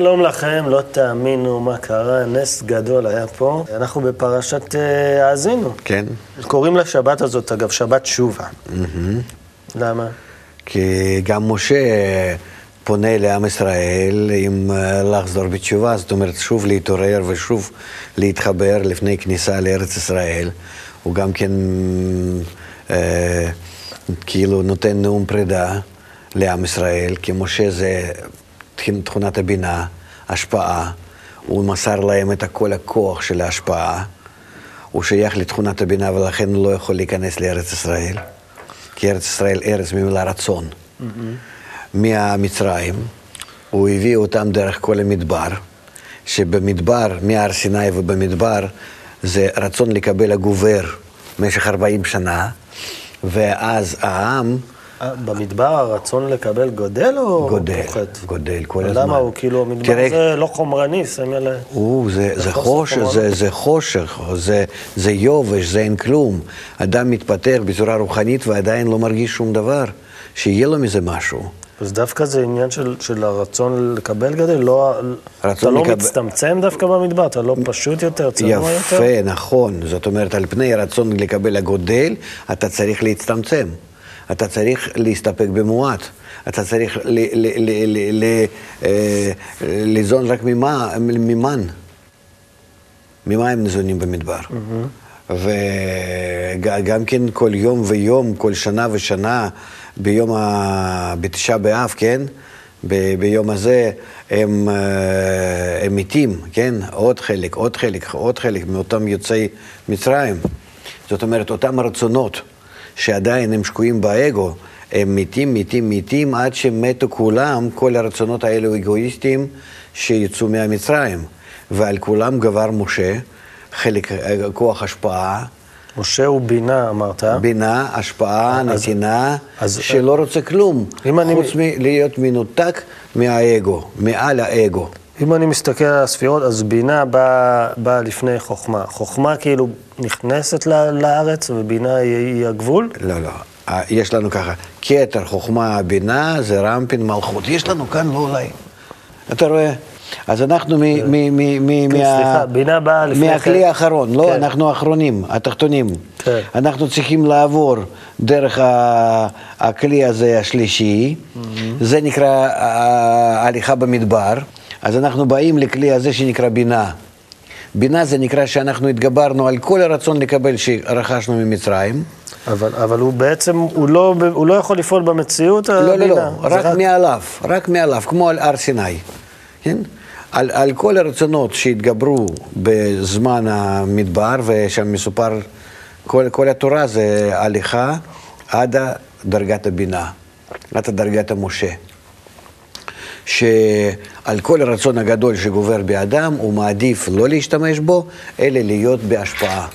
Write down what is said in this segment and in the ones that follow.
שלום לכם, לא תאמינו מה קרה, נס גדול היה פה. אנחנו בפרשת אה, האזינו. כן. קוראים לשבת הזאת, אגב, שבת שובה. למה? כי גם משה פונה לעם ישראל עם אה, לחזור בתשובה, זאת אומרת, שוב להתעורר ושוב להתחבר לפני כניסה לארץ ישראל. הוא גם כן אה, כאילו נותן נאום פרידה לעם ישראל, כי משה זה תכונת הבינה, השפעה. הוא מסר להם את כל הכוח של ההשפעה. הוא שייך לתכונת הבינה ולכן הוא לא יכול להיכנס לארץ ישראל. כי ארץ ישראל ארץ ממילה רצון. מהמצרים, הוא הביא אותם דרך כל המדבר, שבמדבר, מהר סיני ובמדבר, זה רצון לקבל הגובר במשך 40 שנה, ואז העם... במדבר הרצון לקבל גודל או גודל, פוחת? גודל כל הזמן. למה הוא כאילו, המדבר תראה- זה לא חומרני, סמל... הוא, זה, זה חוסר חושך. זה, זה חושך, זה, זה יובש, זה אין כלום. אדם מתפתח בצורה רוחנית ועדיין לא מרגיש שום דבר, שיהיה לו מזה משהו. אז דווקא זה עניין של, של הרצון לקבל גודל, לא, אתה לא לקבל- מצטמצם דווקא במדבר, אתה לא פשוט יותר, צנוע יותר? יפה, נכון. זאת אומרת, על פני הרצון לקבל הגודל, אתה צריך להצטמצם. אתה צריך להסתפק במועט. אתה צריך ל- ל- ל- ל- ל- אה, ליזון רק ממן. ממה הם ניזונים במדבר? וגם כן כל יום ויום, כל שנה ושנה, ביום ה... בתשעה באב, כן? ב- ביום הזה הם, אה, הם מתים, כן? עוד חלק, עוד חלק, עוד חלק מאותם יוצאי מצרים. זאת אומרת, אותם רצונות שעדיין הם שקועים באגו, הם מתים, מתים, מתים, עד שמתו כולם, כל הרצונות האלו אגואיסטיים שיצאו מהמצרים. ועל כולם גבר משה, חלק, אה, כוח השפעה, משה הוא בינה, אמרת. בינה, השפעה, אז- נתינה, אז- שלא רוצה כלום, אם אני- חוץ מלהיות מנותק מהאגו, מעל האגו. אם אני מסתכל על הספירות, אז בינה באה באה לפני חוכמה. חוכמה כאילו נכנסת ל- לארץ, ובינה היא, היא הגבול? לא, לא. אה, יש לנו ככה, כתר, חוכמה, בינה, זה רמפין, מלכות. יש לנו כאן, לא אולי. אתה רואה? אז אנחנו מ... מ... מ... מ... כן, מה- סליחה, בינה באה לפני מהכלי כן. האחרון, לא, כן. אנחנו האחרונים, התחתונים. כן. אנחנו צריכים לעבור דרך ה- הכלי הזה השלישי, זה נקרא אה, הליכה במדבר, אז אנחנו באים לכלי הזה שנקרא בינה. בינה זה נקרא שאנחנו התגברנו על כל הרצון לקבל שרכשנו ממצרים. אבל, אבל הוא בעצם, הוא לא, הוא לא יכול לפעול במציאות, לא, לא, הבינה. לא, זה רק מעליו, רק מעליו, כמו על הר סיני. כן? על, על כל הרצונות שהתגברו בזמן המדבר, ושם מסופר, כל, כל התורה זה הליכה עד דרגת הבינה, עד דרגת המשה. שעל כל הרצון הגדול שגובר באדם, הוא מעדיף לא להשתמש בו, אלא להיות בהשפעה.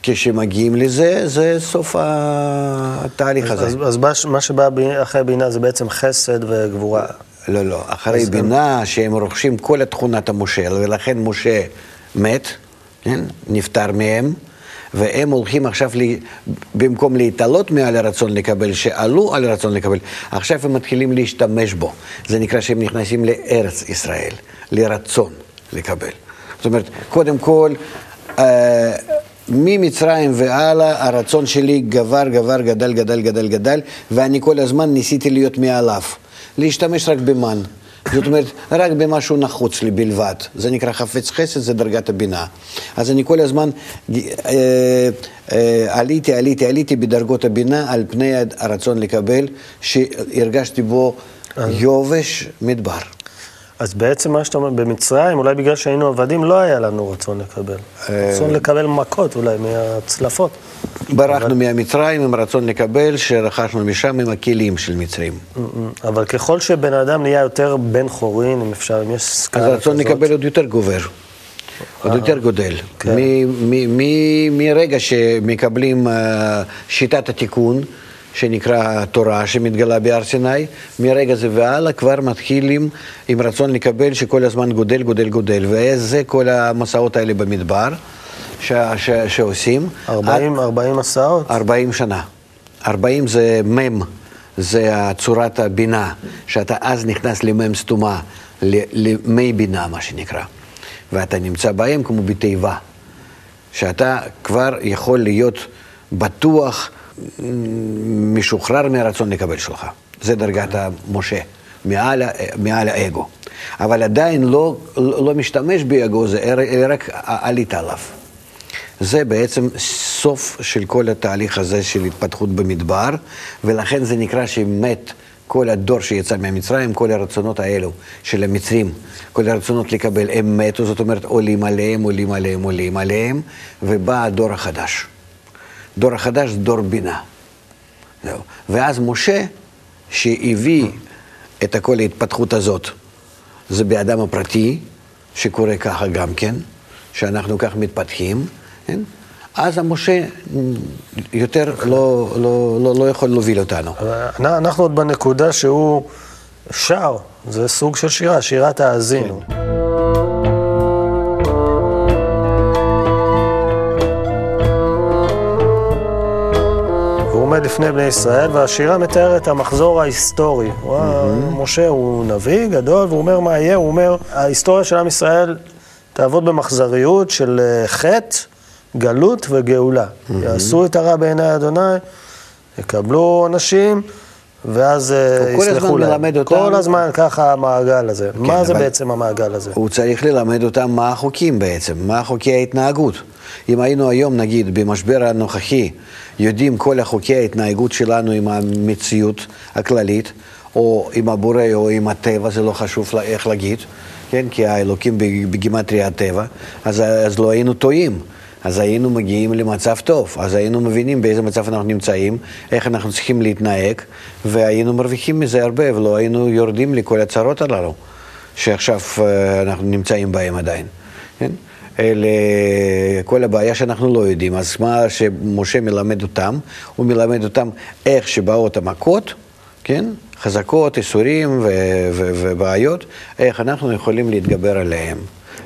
וכשמגיעים לזה, זה סוף התהליך הזה. אז, אז מה- מה שבא אחרי בינה זה בעצם חסד וגבורה. לא, לא. אחרי אז בינה שהם רוכשים כל את תכונת המושל, ולכן משה מת, כן? נפטר מהם, והם הולכים עכשיו, לי, במקום להתעלות מעל הרצון לקבל, שעלו על הרצון לקבל, עכשיו הם מתחילים להשתמש בו. זה נקרא שהם נכנסים לארץ ישראל, לרצון לקבל. זאת אומרת, קודם כל, אה, ממצרים והלאה הרצון שלי גבר, גבר, גדל, גדל, גדל, גדל, ואני כל הזמן ניסיתי להיות מעליו. להשתמש רק במן. זאת אומרת, רק במשהו נחוץ לי בלבד. זה נקרא חפץ חסד, זה דרגת הבינה. אז אני כל הזמן אה, אה, עליתי, עליתי, עליתי בדרגות הבינה על פני הרצון לקבל, שהרגשתי בו יובש מדבר. אז בעצם מה שאתה אומר, במצרים, אולי בגלל שהיינו עבדים, לא היה לנו רצון לקבל. רצון לקבל מכות אולי מהצלפות. ברחנו מהמצרים עם רצון לקבל, שרכשנו משם עם הכלים של מצרים. אבל ככל שבן אדם נהיה יותר בן חורין, אם אפשר, אם יש אז סקאלה הרצון כזאת, לקבל עוד יותר גובר, עוד יותר גודל. כן. מרגע שמקבלים אה, שיטת התיקון, שנקרא תורה, שמתגלה בהר סיני, מרגע זה והלאה כבר מתחילים עם רצון לקבל שכל הזמן גודל, גודל, גודל. וזה כל המסעות האלה במדבר ש- ש- שעושים. 40, 40 מסעות? 40 שנה. 40 זה מ' זה צורת הבינה, שאתה אז נכנס למ"ם סתומה, למי בינה, מה שנקרא. ואתה נמצא בהם כמו בתיבה, שאתה כבר יכול להיות בטוח, משוחרר מהרצון לקבל שלך. זה דרגת המשה, מעל, מעל האגו. אבל עדיין לא, לא משתמש באגו, זה רק עלית עליו. זה בעצם סוף של כל התהליך הזה של התפתחות במדבר, ולכן זה נקרא שמת כל הדור שיצא ממצרים, כל הרצונות האלו של המצרים, כל הרצונות לקבל, הם מתו, זאת אומרת עולים עליהם, עולים עליהם, עולים עליהם, ובא הדור החדש. דור החדש זה דור בינה. זהו. ואז משה, שהביא את כל ההתפתחות הזאת, זה באדם הפרטי, שקורה ככה גם כן, שאנחנו כך מתפתחים, כן? אז המשה יותר לא, לא, לא, לא יכול להוביל אותנו. אנחנו עוד בנקודה שהוא שר, זה סוג של שירה, שירת האזינו. כן. עומד לפני בני ישראל, והשירה מתארת את המחזור ההיסטורי. Mm-hmm. משה הוא נביא גדול, והוא אומר מה יהיה, הוא אומר, ההיסטוריה של עם ישראל תעבוד במחזריות של אה, חטא, גלות וגאולה. Mm-hmm. יעשו את הרע בעיני אדוני, יקבלו אנשים, ואז אה, יסלחו להם. אותם... כל הזמן ככה המעגל הזה. כן, מה זה בעצם המעגל הזה? הוא צריך ללמד אותם מה החוקים בעצם, מה חוקי ההתנהגות. אם היינו היום, נגיד, במשבר הנוכחי, יודעים כל החוקי ההתנהגות שלנו עם המציאות הכללית, או עם הבורא או עם הטבע, זה לא חשוב איך להגיד, כן? כי האלוקים בגימטריה הטבע, אז, אז לא היינו טועים. אז היינו מגיעים למצב טוב, אז היינו מבינים באיזה מצב אנחנו נמצאים, איך אנחנו צריכים להתנהג, והיינו מרוויחים מזה הרבה, ולא היינו יורדים לכל הצרות הללו, שעכשיו אה, אנחנו נמצאים בהם עדיין. כן? אלה כל הבעיה שאנחנו לא יודעים. אז מה שמשה מלמד אותם, הוא מלמד אותם איך שבאות המכות, כן? חזקות, איסורים ובעיות, איך אנחנו יכולים להתגבר עליהם,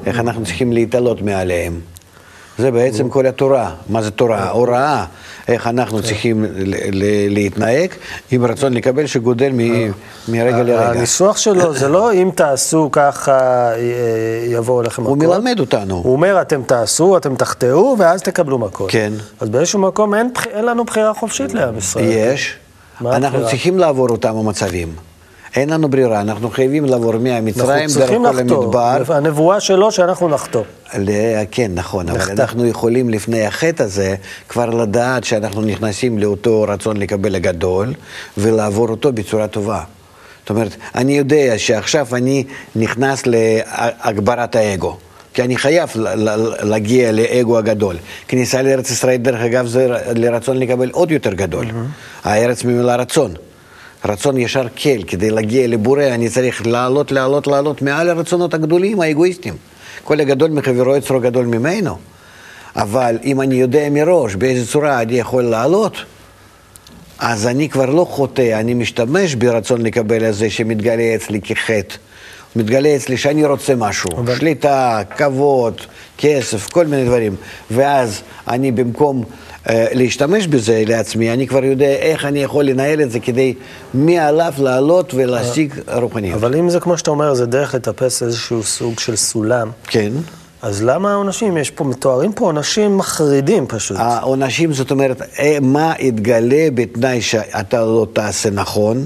איך אנחנו צריכים להתעלות מעליהם. זה בעצם כל התורה. מה זה תורה? הוראה. איך אנחנו צריכים להתנהג עם רצון לקבל שגודל מרגע לרגע. הניסוח שלו זה לא אם תעשו ככה אה, יבואו לכם מכות. הוא מלמד אותנו. הוא אומר אתם תעשו, אתם תחטאו ואז תקבלו מכות. כן. אז באיזשהו מקום אין לנו בחירה חופשית לעם ישראל. יש. אנחנו צריכים לעבור אותם המצבים. אין לנו ברירה, אנחנו חייבים לעבור מהמצרים דרך כל המדבר. הנבואה שלו שאנחנו נחטוא. כן, נכון, אבל אנחנו יכולים לפני החטא הזה כבר לדעת שאנחנו נכנסים לאותו רצון לקבל הגדול ולעבור אותו בצורה טובה. זאת אומרת, אני יודע שעכשיו אני נכנס להגברת האגו. כי אני חייב להגיע לאגו הגדול. כניסה לארץ ישראל, דרך אגב, זה לרצון לקבל עוד יותר גדול. Mm-hmm. הארץ ממילא רצון. רצון ישר קל, כדי להגיע לבורא אני צריך לעלות, לעלות, לעלות מעל הרצונות הגדולים, האגואיסטיים. כל הגדול מחברו יצרו גדול ממנו. אבל אם אני יודע מראש באיזה צורה אני יכול לעלות, אז אני כבר לא חוטא, אני משתמש ברצון לקבל את זה שמתגלה אצלי כחטא. מתגלה אצלי שאני רוצה משהו, אבל... שליטה, כבוד, כסף, כל מיני דברים. ואז אני במקום להשתמש בזה לעצמי, אני כבר יודע איך אני יכול לנהל את זה כדי מעליו לעלות ולהשיג רוחניות. אבל אם זה כמו שאתה אומר, זה דרך לטפס איזשהו סוג של סולם. כן. אז למה העונשים? יש פה, מתוארים פה עונשים מחרידים פשוט. העונשים, זאת אומרת, אה, מה יתגלה בתנאי שאתה לא תעשה נכון,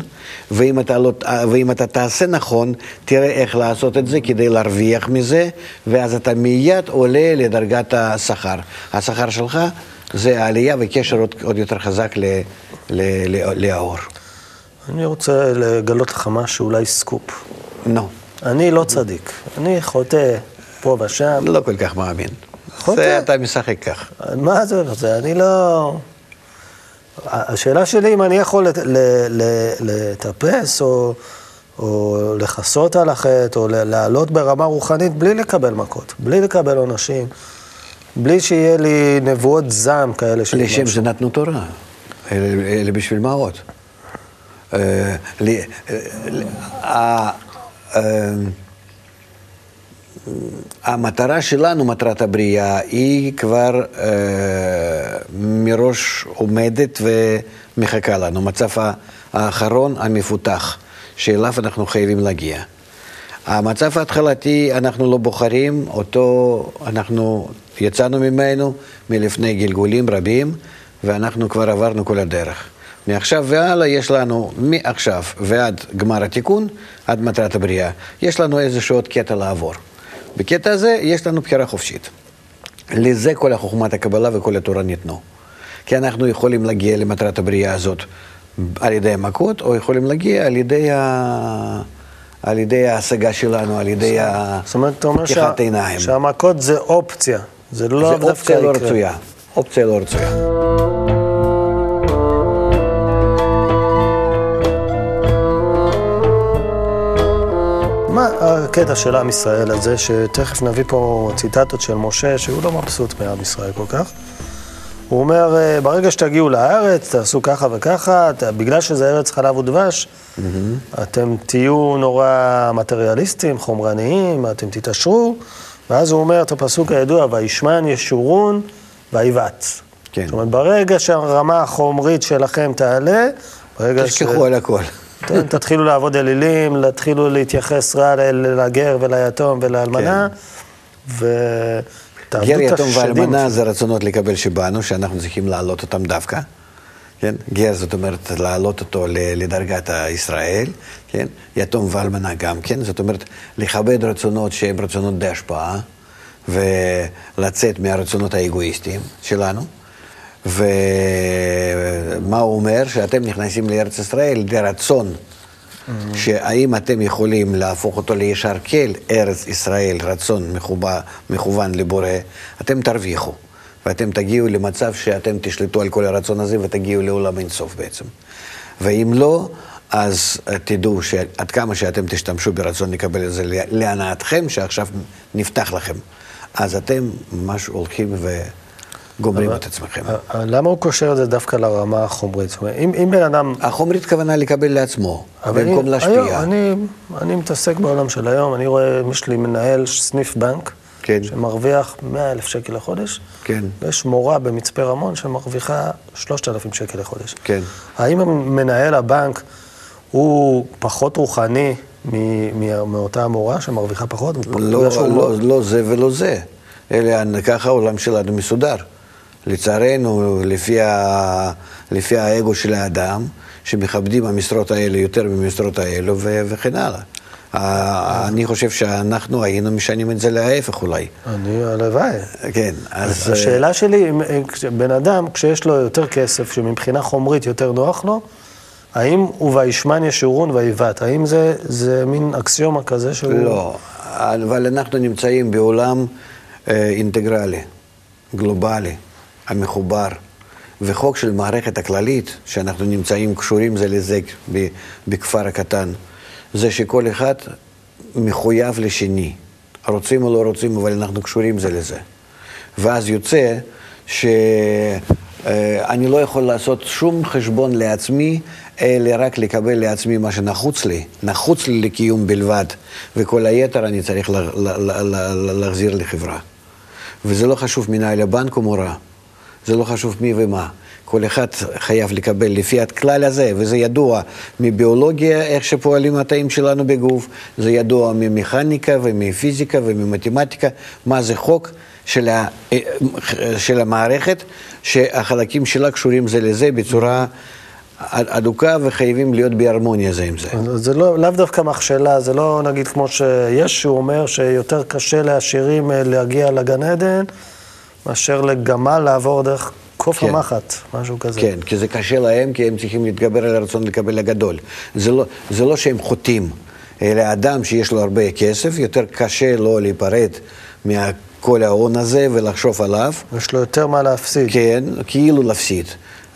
ואם אתה, לא, ואם אתה תעשה נכון, תראה איך לעשות את זה כדי להרוויח מזה, ואז אתה מיד עולה לדרגת השכר. השכר שלך זה העלייה וקשר עוד, עוד יותר חזק ל, ל, ל, לאור. אני רוצה לגלות לך משהו, אולי סקופ. נו. No. אני לא צדיק, אני חוטא פה ושם. לא כל כך מאמין. חוטא. זה אתה משחק כך. מה זה, זה, אני לא... השאלה שלי אם אני יכול לטפס או, או לכסות על החטא או לעלות ברמה רוחנית בלי לקבל מכות, בלי לקבל עונשים. בלי שיהיה לי נבואות זעם כאלה של לשם זה נתנו תורה, אלה בשביל מה עוד? אה, אה, אה, המטרה שלנו, מטרת הבריאה, היא כבר מראש עומדת ומחכה לנו, מצב האחרון המפותח, שאליו אנחנו חייבים להגיע. המצב ההתחלתי, אנחנו לא בוחרים, אותו אנחנו יצאנו ממנו מלפני גלגולים רבים, ואנחנו כבר עברנו כל הדרך. מעכשיו והלאה יש לנו, מעכשיו ועד גמר התיקון, עד מטרת הבריאה, יש לנו איזשהו עוד קטע לעבור. בקטע הזה יש לנו בחירה חופשית. לזה כל החוכמת הקבלה וכל התורה ניתנו. כי אנחנו יכולים להגיע למטרת הבריאה הזאת על ידי המכות, או יכולים להגיע על ידי, ה... על ידי ההשגה שלנו, על ידי פתיחת עיניים. זאת אומרת, שהמכות זה אופציה, זה לא זה אופציה לא רצויה. אופציה לא רצויה. מה הקטע של עם ישראל הזה, שתכף נביא פה ציטטות של משה, שהוא לא מבסוט מעם ישראל כל כך. הוא אומר, אה, ברגע שתגיעו לארץ, תעשו ככה וככה, בגלל שזה ארץ חלב ודבש, mm-hmm. אתם תהיו נורא מטריאליסטים, חומרניים, אתם תתעשרו, ואז הוא אומר את הפסוק הידוע, וישמן ישורון ויבעט. כן. זאת אומרת, ברגע שהרמה החומרית שלכם תעלה, ברגע ש... תשכחו על הכל. תתחילו לעבוד אלילים, תתחילו להתייחס רע לגר וליתום ולאלמנה, כן. השדים. גר, יתום ואלמנה זה רצונות לקבל שבאנו, שאנחנו צריכים להעלות אותם דווקא. כן? גר זאת אומרת להעלות אותו לדרגת הישראל, כן? יתום ואלמנה גם כן, זאת אומרת לכבד רצונות שהם רצונות די השפעה ולצאת מהרצונות האגואיסטיים שלנו. ומה הוא אומר? שאתם נכנסים לארץ ישראל לרצון. שהאם אתם יכולים להפוך אותו לישר כל ארץ ישראל, רצון מכובה, מכוון לבורא, אתם תרוויחו. ואתם תגיעו למצב שאתם תשלטו על כל הרצון הזה ותגיעו לעולם אינסוף בעצם. ואם לא, אז תדעו שעד כמה שאתם תשתמשו ברצון לקבל את זה להנאתכם, שעכשיו נפתח לכם, אז אתם ממש הולכים ו... גומרים את עצמכם. למה הוא קושר את זה דווקא לרמה החומרית? זאת אומרת, אם, בן אדם... החומרית כוונה לקבל לעצמו, במקום להשפיע. אני, אני מתעסק בעולם של היום, אני רואה, יש לי מנהל סניף בנק, כן. שמרוויח 100 אלף שקל לחודש, כן. ויש מורה במצפה רמון שמרוויחה 3,000 שקל לחודש. כן. האם מנהל הבנק הוא פחות רוחני מאותה המורה שמרוויחה פחות? לא, לא, לא זה ולא זה. אלה, ככה העולם שלנו מסודר. לצערנו, לפי, ה, לפי האגו של האדם, שמכבדים המשרות האלה יותר ממשרות האלו ו, וכן הלאה. אני חושב שאנחנו היינו משנים את זה להפך אולי. אני, הלוואי. כן, אז... השאלה שלי, בן אדם, כשיש לו יותר כסף, שמבחינה חומרית יותר נוח לו, האם הוא וישמן ישורון ויבעט? האם זה, זה מין אקסיומה כזה שהוא... לא, אבל אנחנו נמצאים בעולם אה, אינטגרלי, גלובלי. המחובר, וחוק של מערכת הכללית, שאנחנו נמצאים קשורים זה לזה בכפר הקטן, זה שכל אחד מחויב לשני. רוצים או לא רוצים, אבל אנחנו קשורים זה לזה. ואז יוצא שאני לא יכול לעשות שום חשבון לעצמי, אלא רק לקבל לעצמי מה שנחוץ לי, נחוץ לי לקיום בלבד, וכל היתר אני צריך להחזיר לחברה. וזה לא חשוב מנהל הבנק או מורה. זה לא חשוב מי ומה. כל אחד חייב לקבל לפי הכלל הזה, וזה ידוע מביולוגיה, איך שפועלים התאים שלנו בגוף, זה ידוע ממכניקה ומפיזיקה וממתמטיקה, מה זה חוק של, ה, של המערכת, שהחלקים שלה קשורים זה לזה בצורה... אדוקה וחייבים להיות בהרמוניה זה עם זה. זה לא, לאו דווקא מכשלה, זה לא נגיד כמו שיש, אומר שיותר קשה לעשירים אה, להגיע לגן עדן, מאשר לגמל לעבור דרך קוף כן. המחט, משהו כזה. כן, כי זה קשה להם, כי הם צריכים להתגבר על הרצון לקבל הגדול. זה לא, זה לא שהם חוטאים, אלא אדם שיש לו הרבה כסף, יותר קשה לו להיפרד מכל ההון הזה ולחשוב עליו. יש לו יותר מה להפסיד. כן, כאילו להפסיד.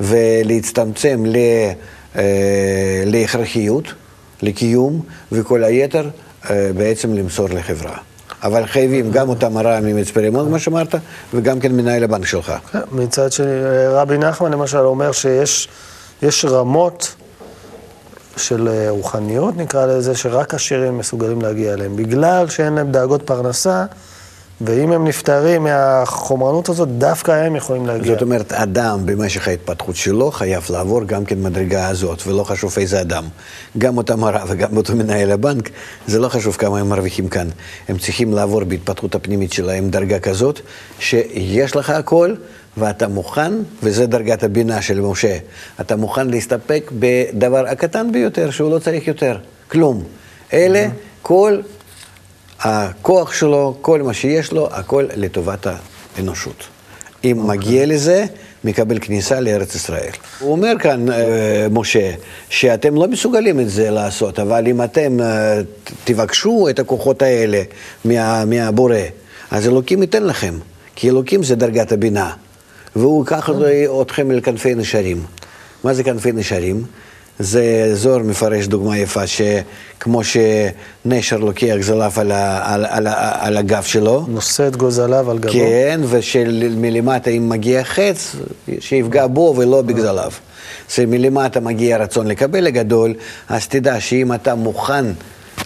ולהצטמצם ל, אה, להכרחיות, לקיום, וכל היתר אה, בעצם למסור לחברה. אבל חייבים גם אותם הרע ממצפה רמון, כמו שאמרת, וגם כן מנהל הבנק שלך. מצד שני, רבי נחמן למשל אומר שיש רמות של אה, רוחניות, נקרא לזה, שרק עשירים מסוגלים להגיע אליהם. בגלל שאין להם דאגות פרנסה, ואם הם נפטרים מהחומרנות הזאת, דווקא הם יכולים להגיע. זאת אומרת, אדם במשך ההתפתחות שלו חייב לעבור גם כן מדרגה הזאת, ולא חשוב איזה אדם. גם אותה מורה וגם אותו מנהל הבנק, זה לא חשוב כמה הם מרוויחים כאן. הם צריכים לעבור בהתפתחות הפנימית שלהם דרגה כזאת, שיש לך הכל, ואתה מוכן, וזה דרגת הבינה של משה, אתה מוכן להסתפק בדבר הקטן ביותר, שהוא לא צריך יותר, כלום. אלה, כל הכוח שלו, כל מה שיש לו, הכל לטובת האנושות. אם okay. מגיע לזה, מקבל כניסה לארץ ישראל. הוא אומר כאן, אה, משה, שאתם לא מסוגלים את זה לעשות, אבל אם אתם אה, תבקשו את הכוחות האלה מה, מהבורא, אז אלוקים ייתן לכם, כי אלוקים זה דרגת הבינה, והוא ייקח אתכם אל כנפי נשרים. מה זה כנפי נשרים? זה זוהר מפרש דוגמה יפה, שכמו שנשר לוקח זלף על, על, על, על הגב שלו. נושא את גוזליו על גבו. כן, ושמלמטה אם מגיע חץ, שיפגע בו ולא בגזליו. שמלמטה מגיע רצון לקבל הגדול, אז תדע שאם אתה מוכן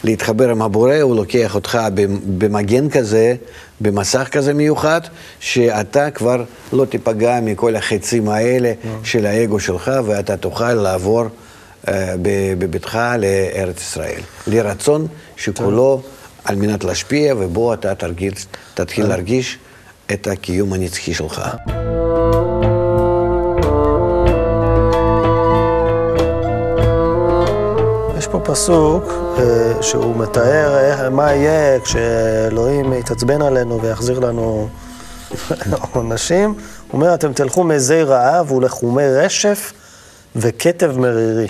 להתחבר עם הבורא, הוא לוקח אותך במגן כזה, במסך כזה מיוחד, שאתה כבר לא תיפגע מכל החצים האלה אה. של האגו שלך, ואתה תוכל לעבור. אה, בביתך לארץ ישראל. לרצון שכולו על מנת להשפיע, ובו אתה תרגיל, תתחיל להרגיש את הקיום הנצחי שלך. יש פה פסוק אה, שהוא מתאר מה יהיה כשאלוהים יתעצבן עלינו ויחזיר לנו עונשים. הוא אומר, אתם תלכו מזי רעב ולחומי רשף וכתב מרירי.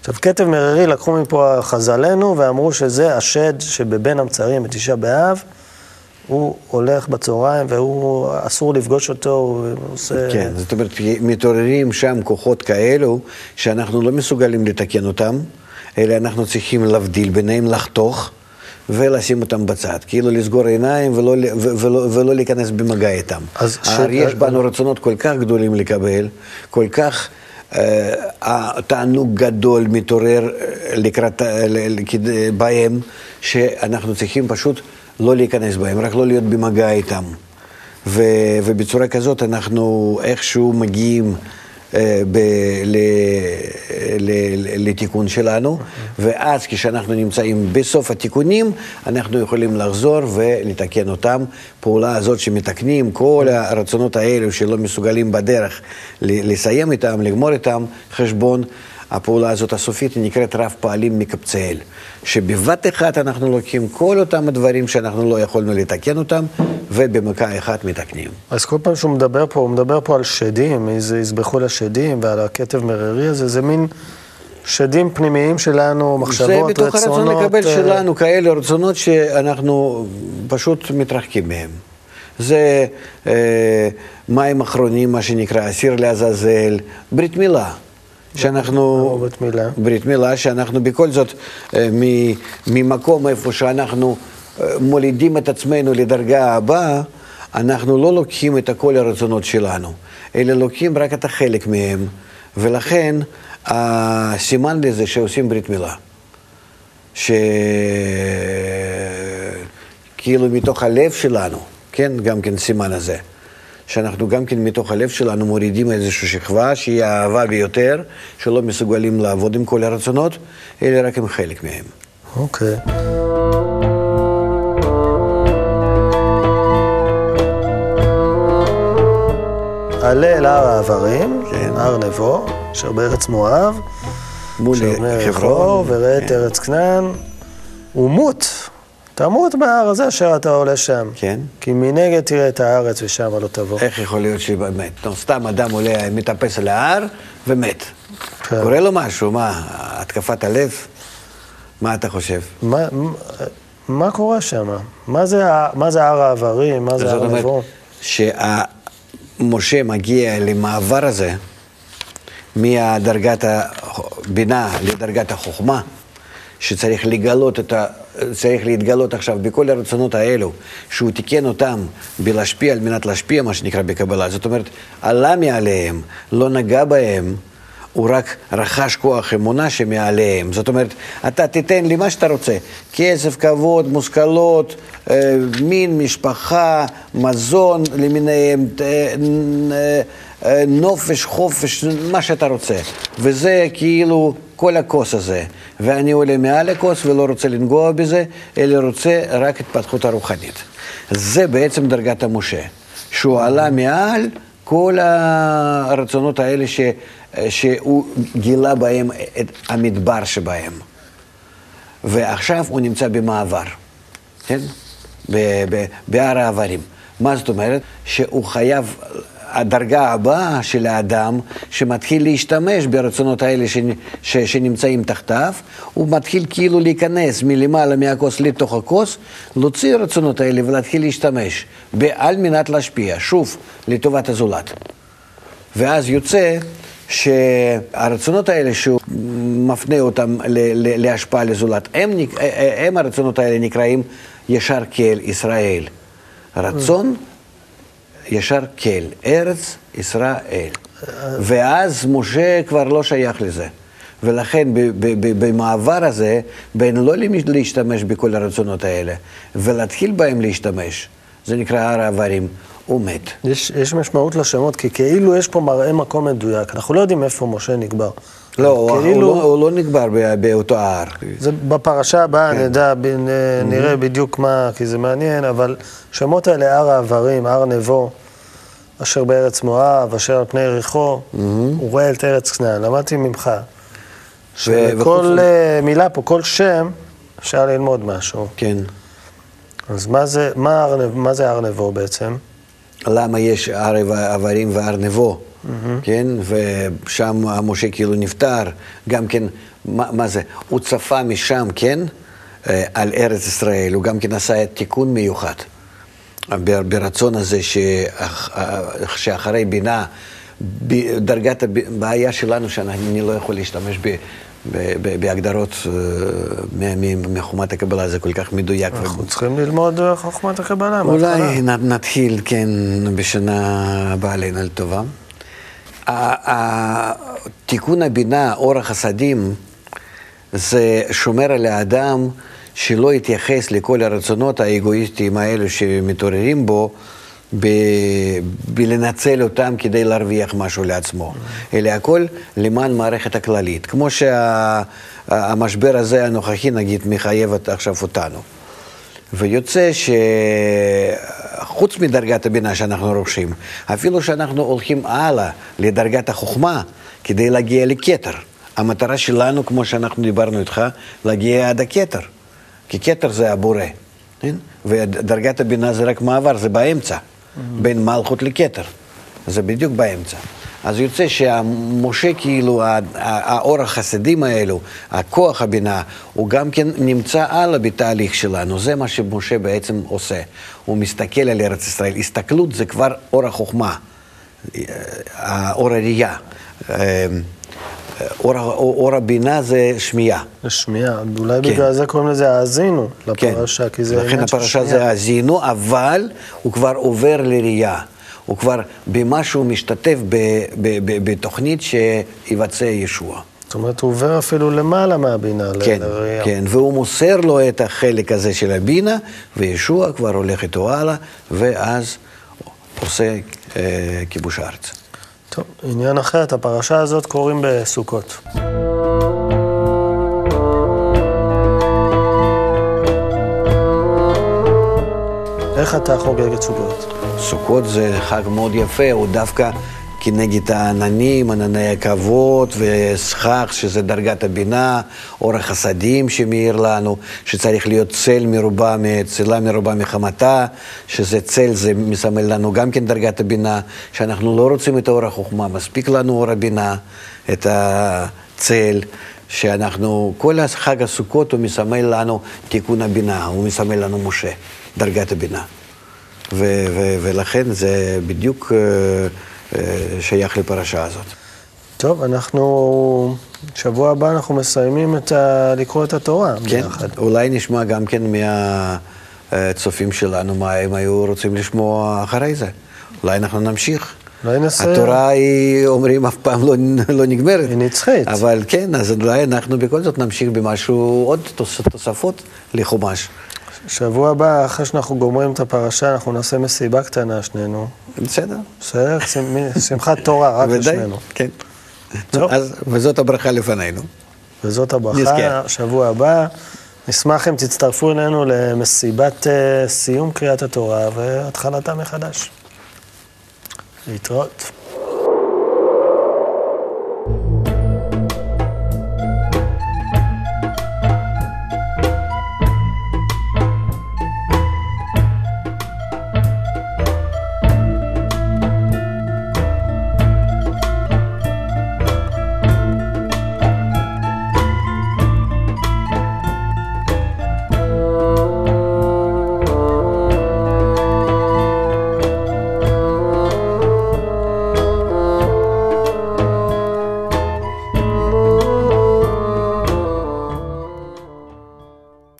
עכשיו, כתב מררי לקחו מפה חז"לינו ואמרו שזה השד שבבין המצרים בתשעה באב, הוא הולך בצהריים והוא, אסור לפגוש אותו, הוא עושה... כן, זאת אומרת, מתעוררים שם כוחות כאלו שאנחנו לא מסוגלים לתקן אותם, אלא אנחנו צריכים להבדיל ביניהם, לחתוך. ולשים אותם בצד, כאילו לסגור עיניים ולא, ולא, ולא להיכנס במגע איתם. אז ש... יש בנו רצונות כל כך גדולים לקבל, כל כך התענוג גדול מתעורר אה, לקראת, אה, בהם, שאנחנו צריכים פשוט לא להיכנס בהם, רק לא להיות במגע איתם. ו, ובצורה כזאת אנחנו איכשהו מגיעים אה, ב, ל, ל, לתיקון שלנו, ואז כשאנחנו נמצאים בסוף התיקונים, אנחנו יכולים לחזור ולתקן אותם. פעולה הזאת שמתקנים כל הרצונות האלו שלא מסוגלים בדרך לסיים איתם, לגמור איתם חשבון. הפעולה הזאת הסופית היא נקראת רב פעלים מקבצאל, שבבת אחת אנחנו לוקחים כל אותם הדברים שאנחנו לא יכולנו לתקן אותם, ובמכה אחת מתקנים. אז כל פעם שהוא מדבר פה, הוא מדבר פה על שדים, יזבחו לשדים ועל הכתב מררי הזה, זה מין... שדים פנימיים שלנו, מחשבות, רצונות. זה בתוך הרצון לקבל uh... שלנו, כאלה רצונות שאנחנו פשוט מתרחקים מהם. זה אה, מים אחרונים, מה שנקרא, אסיר לעזאזל, ברית מילה. שאנחנו... ברית מילה. ברית מילה, שאנחנו בכל זאת אה, ממקום איפה שאנחנו אה, מולידים את עצמנו לדרגה הבאה, אנחנו לא לוקחים את כל הרצונות שלנו, אלא לוקחים רק את החלק מהם, ולכן הסימן לזה שעושים ברית מילה. שכאילו מתוך הלב שלנו, כן, גם כן סימן הזה. שאנחנו גם כן מתוך הלב שלנו מורידים איזושהי שכבה שהיא האהבה ביותר, שלא מסוגלים לעבוד עם כל הרצונות, אלא רק עם חלק מהם. אוקיי. Okay. עלה אל הר העברים, כן. הר נבו, אשר בארץ מואב, מול חברון, וראה את. ארץ כנען, ומות. תמות בהר הזה אשר אתה עולה שם. כן. כי מנגד תראה את הארץ ושם לא תבוא. איך יכול להיות שבאמת? טוב, סתם אדם עולה, מטפס על ההר ומת. כן. קורה לו משהו, מה, התקפת הלב? מה אתה חושב? מה, מה קורה שם? מה זה, מה זה הר העברים? מה זה הר נבו? שמשה מגיע למעבר הזה, מדרגת הבינה לדרגת החוכמה, שצריך לגלות את ה... צריך להתגלות עכשיו בכל הרצונות האלו, שהוא תיקן אותם בלהשפיע על מנת להשפיע, מה שנקרא בקבלה. זאת אומרת, עלה מעליהם, לא נגע בהם, הוא רק רכש כוח אמונה שמעליהם. זאת אומרת, אתה תיתן לי מה שאתה רוצה, כסף, כבוד, מושכלות, אה, מין, משפחה, מזון למיניהם, אה, אה, נופש, חופש, מה שאתה רוצה. וזה כאילו כל הכוס הזה. ואני עולה מעל הכוס ולא רוצה לנגוע בזה, אלא רוצה רק התפתחות הרוחנית. זה בעצם דרגת המשה, שהוא עלה מעל כל הרצונות האלה ש, שהוא גילה בהם את המדבר שבהם. ועכשיו הוא נמצא במעבר, כן? בהר העברים. מה זאת אומרת? שהוא חייב הדרגה הבאה של האדם, שמתחיל להשתמש ברצונות האלה ש, ש, שנמצאים תחתיו, הוא מתחיל כאילו להיכנס מלמעלה מהכוס לתוך הכוס, להוציא רצונות האלה ולהתחיל להשתמש, על מנת להשפיע, שוב, לטובת הזולת. ואז יוצא שהרצונות האלה שהוא מפנה אותם להשפעה לזולת, הם, הם הרצונות האלה נקראים ישר כאל ישראל. רצון ישר כל, ארץ ישראל. ואז משה כבר לא שייך לזה. ולכן במעבר הזה, בין לא להשתמש בכל הרצונות האלה, ולהתחיל בהם להשתמש, זה נקרא הר העברים, הוא מת. יש, יש משמעות לשמות, כי כאילו יש פה מראה מקום מדויק. אנחנו לא יודעים איפה משה נקבר. לא, כאילו, הוא, לא הוא לא נקבר באותו ההר. זה בפרשה הבאה כן. נדע, נראה mm-hmm. בדיוק מה, כי זה מעניין, אבל שמות האלה, הר העברים, הר נבו, אשר בארץ מואב, אשר על פני יריחו. הוא רואה את ארץ כנען. למדתי ממך, שכל uh, מילה פה, כל שם, אפשר ללמוד משהו. כן. אז מה זה, מה, מה זה הר נבו בעצם? למה יש הר עברים והר נבו, mm-hmm. כן? ושם משה כאילו נפטר, גם כן, מה, מה זה? הוא צפה משם, כן? אה, על ארץ ישראל, הוא גם כן עשה תיקון מיוחד. ברצון הזה שאחרי בינה, דרגת הבעיה שלנו, שאני לא יכול להשתמש ב... בהגדרות אה, מחומת הקבלה, זה כל כך מדויק. אנחנו צריכים ללמוד חוכמת הקבלה. אולי נתחיל, כן, בשנה הבאה עלינו לטובה. תיקון הבינה, אור החסדים, זה שומר על האדם שלא יתייחס לכל הרצונות האגואיסטיים האלו שמתעוררים בו, ב... בלנצל אותם כדי להרוויח משהו לעצמו, אלא הכל למען מערכת הכללית. כמו שהמשבר שה... הזה הנוכחי, נגיד, מחייב עכשיו אותנו. ויוצא שחוץ מדרגת הבינה שאנחנו רוכשים, אפילו שאנחנו הולכים הלאה לדרגת החוכמה כדי להגיע לכתר. המטרה שלנו, כמו שאנחנו דיברנו איתך, להגיע עד הכתר. כי כתר זה הבורא, כן? ודרגת הבינה זה רק מעבר, זה באמצע, mm-hmm. בין מלכות לכתר. זה בדיוק באמצע. אז יוצא שהמשה, כאילו, האור החסדים האלו, הכוח הבינה, הוא גם כן נמצא הלאה בתהליך שלנו. זה מה שמשה בעצם עושה. הוא מסתכל על ארץ ישראל. הסתכלות זה כבר אור החוכמה, אור הראייה. אמ, אור, אור הבינה זה שמיעה. זה שמיעה, אולי כן. בגלל זה קוראים לזה האזינו לפרשה, כן. כי זה לכן הפרשה זה האזינו, אבל הוא כבר עובר לראייה. הוא כבר במה שהוא משתתף ב, ב, ב, בתוכנית שיבצע ישוע. זאת אומרת, הוא עובר אפילו למעלה מהבינה, כן, לראייה. כן, והוא מוסר לו את החלק הזה של הבינה, וישוע כבר הולך איתו הלאה, ואז עושה אה, כיבוש הארץ. טוב, עניין אחר, את הפרשה הזאת קוראים בסוכות. איך אתה חוגג את סוכות? סוכות זה חג מאוד יפה, הוא דווקא כנגד העננים, ענני הכבוד וסכך, שזה דרגת הבינה, אור החסדים שמאיר לנו, שצריך להיות צל מרובה, צלה מרובה מחמתה, שזה צל, זה מסמל לנו גם כן דרגת הבינה, שאנחנו לא רוצים את אור החוכמה, מספיק לנו אור הבינה, את הצל. שאנחנו, כל חג הסוכות הוא מסמל לנו תיקון הבינה, הוא מסמל לנו משה, דרגת הבינה. ו- ו- ולכן זה בדיוק... Uh, שייך לפרשה הזאת. טוב, אנחנו, שבוע הבא אנחנו מסיימים את ה... לקרוא את התורה כן, ביחד. אולי נשמע גם כן מהצופים שלנו מה הם היו רוצים לשמוע אחרי זה. אולי אנחנו נמשיך. אולי נעשה... התורה היא, אומרים, אף פעם לא, לא נגמרת. היא נצחית. אבל כן, אז אולי אנחנו בכל זאת נמשיך במשהו, עוד תוס, תוספות לחומש. שבוע הבא, אחרי שאנחנו גומרים את הפרשה, אנחנו נעשה מסיבה קטנה שנינו. בסדר. בסדר? שמ- שמחת תורה רק לשנינו. כן. אז, וזאת הברכה לפנינו. וזאת הברכה. שבוע הבא. נשמח אם תצטרפו אלינו למסיבת אה, סיום קריאת התורה והתחלתה מחדש. להתראות.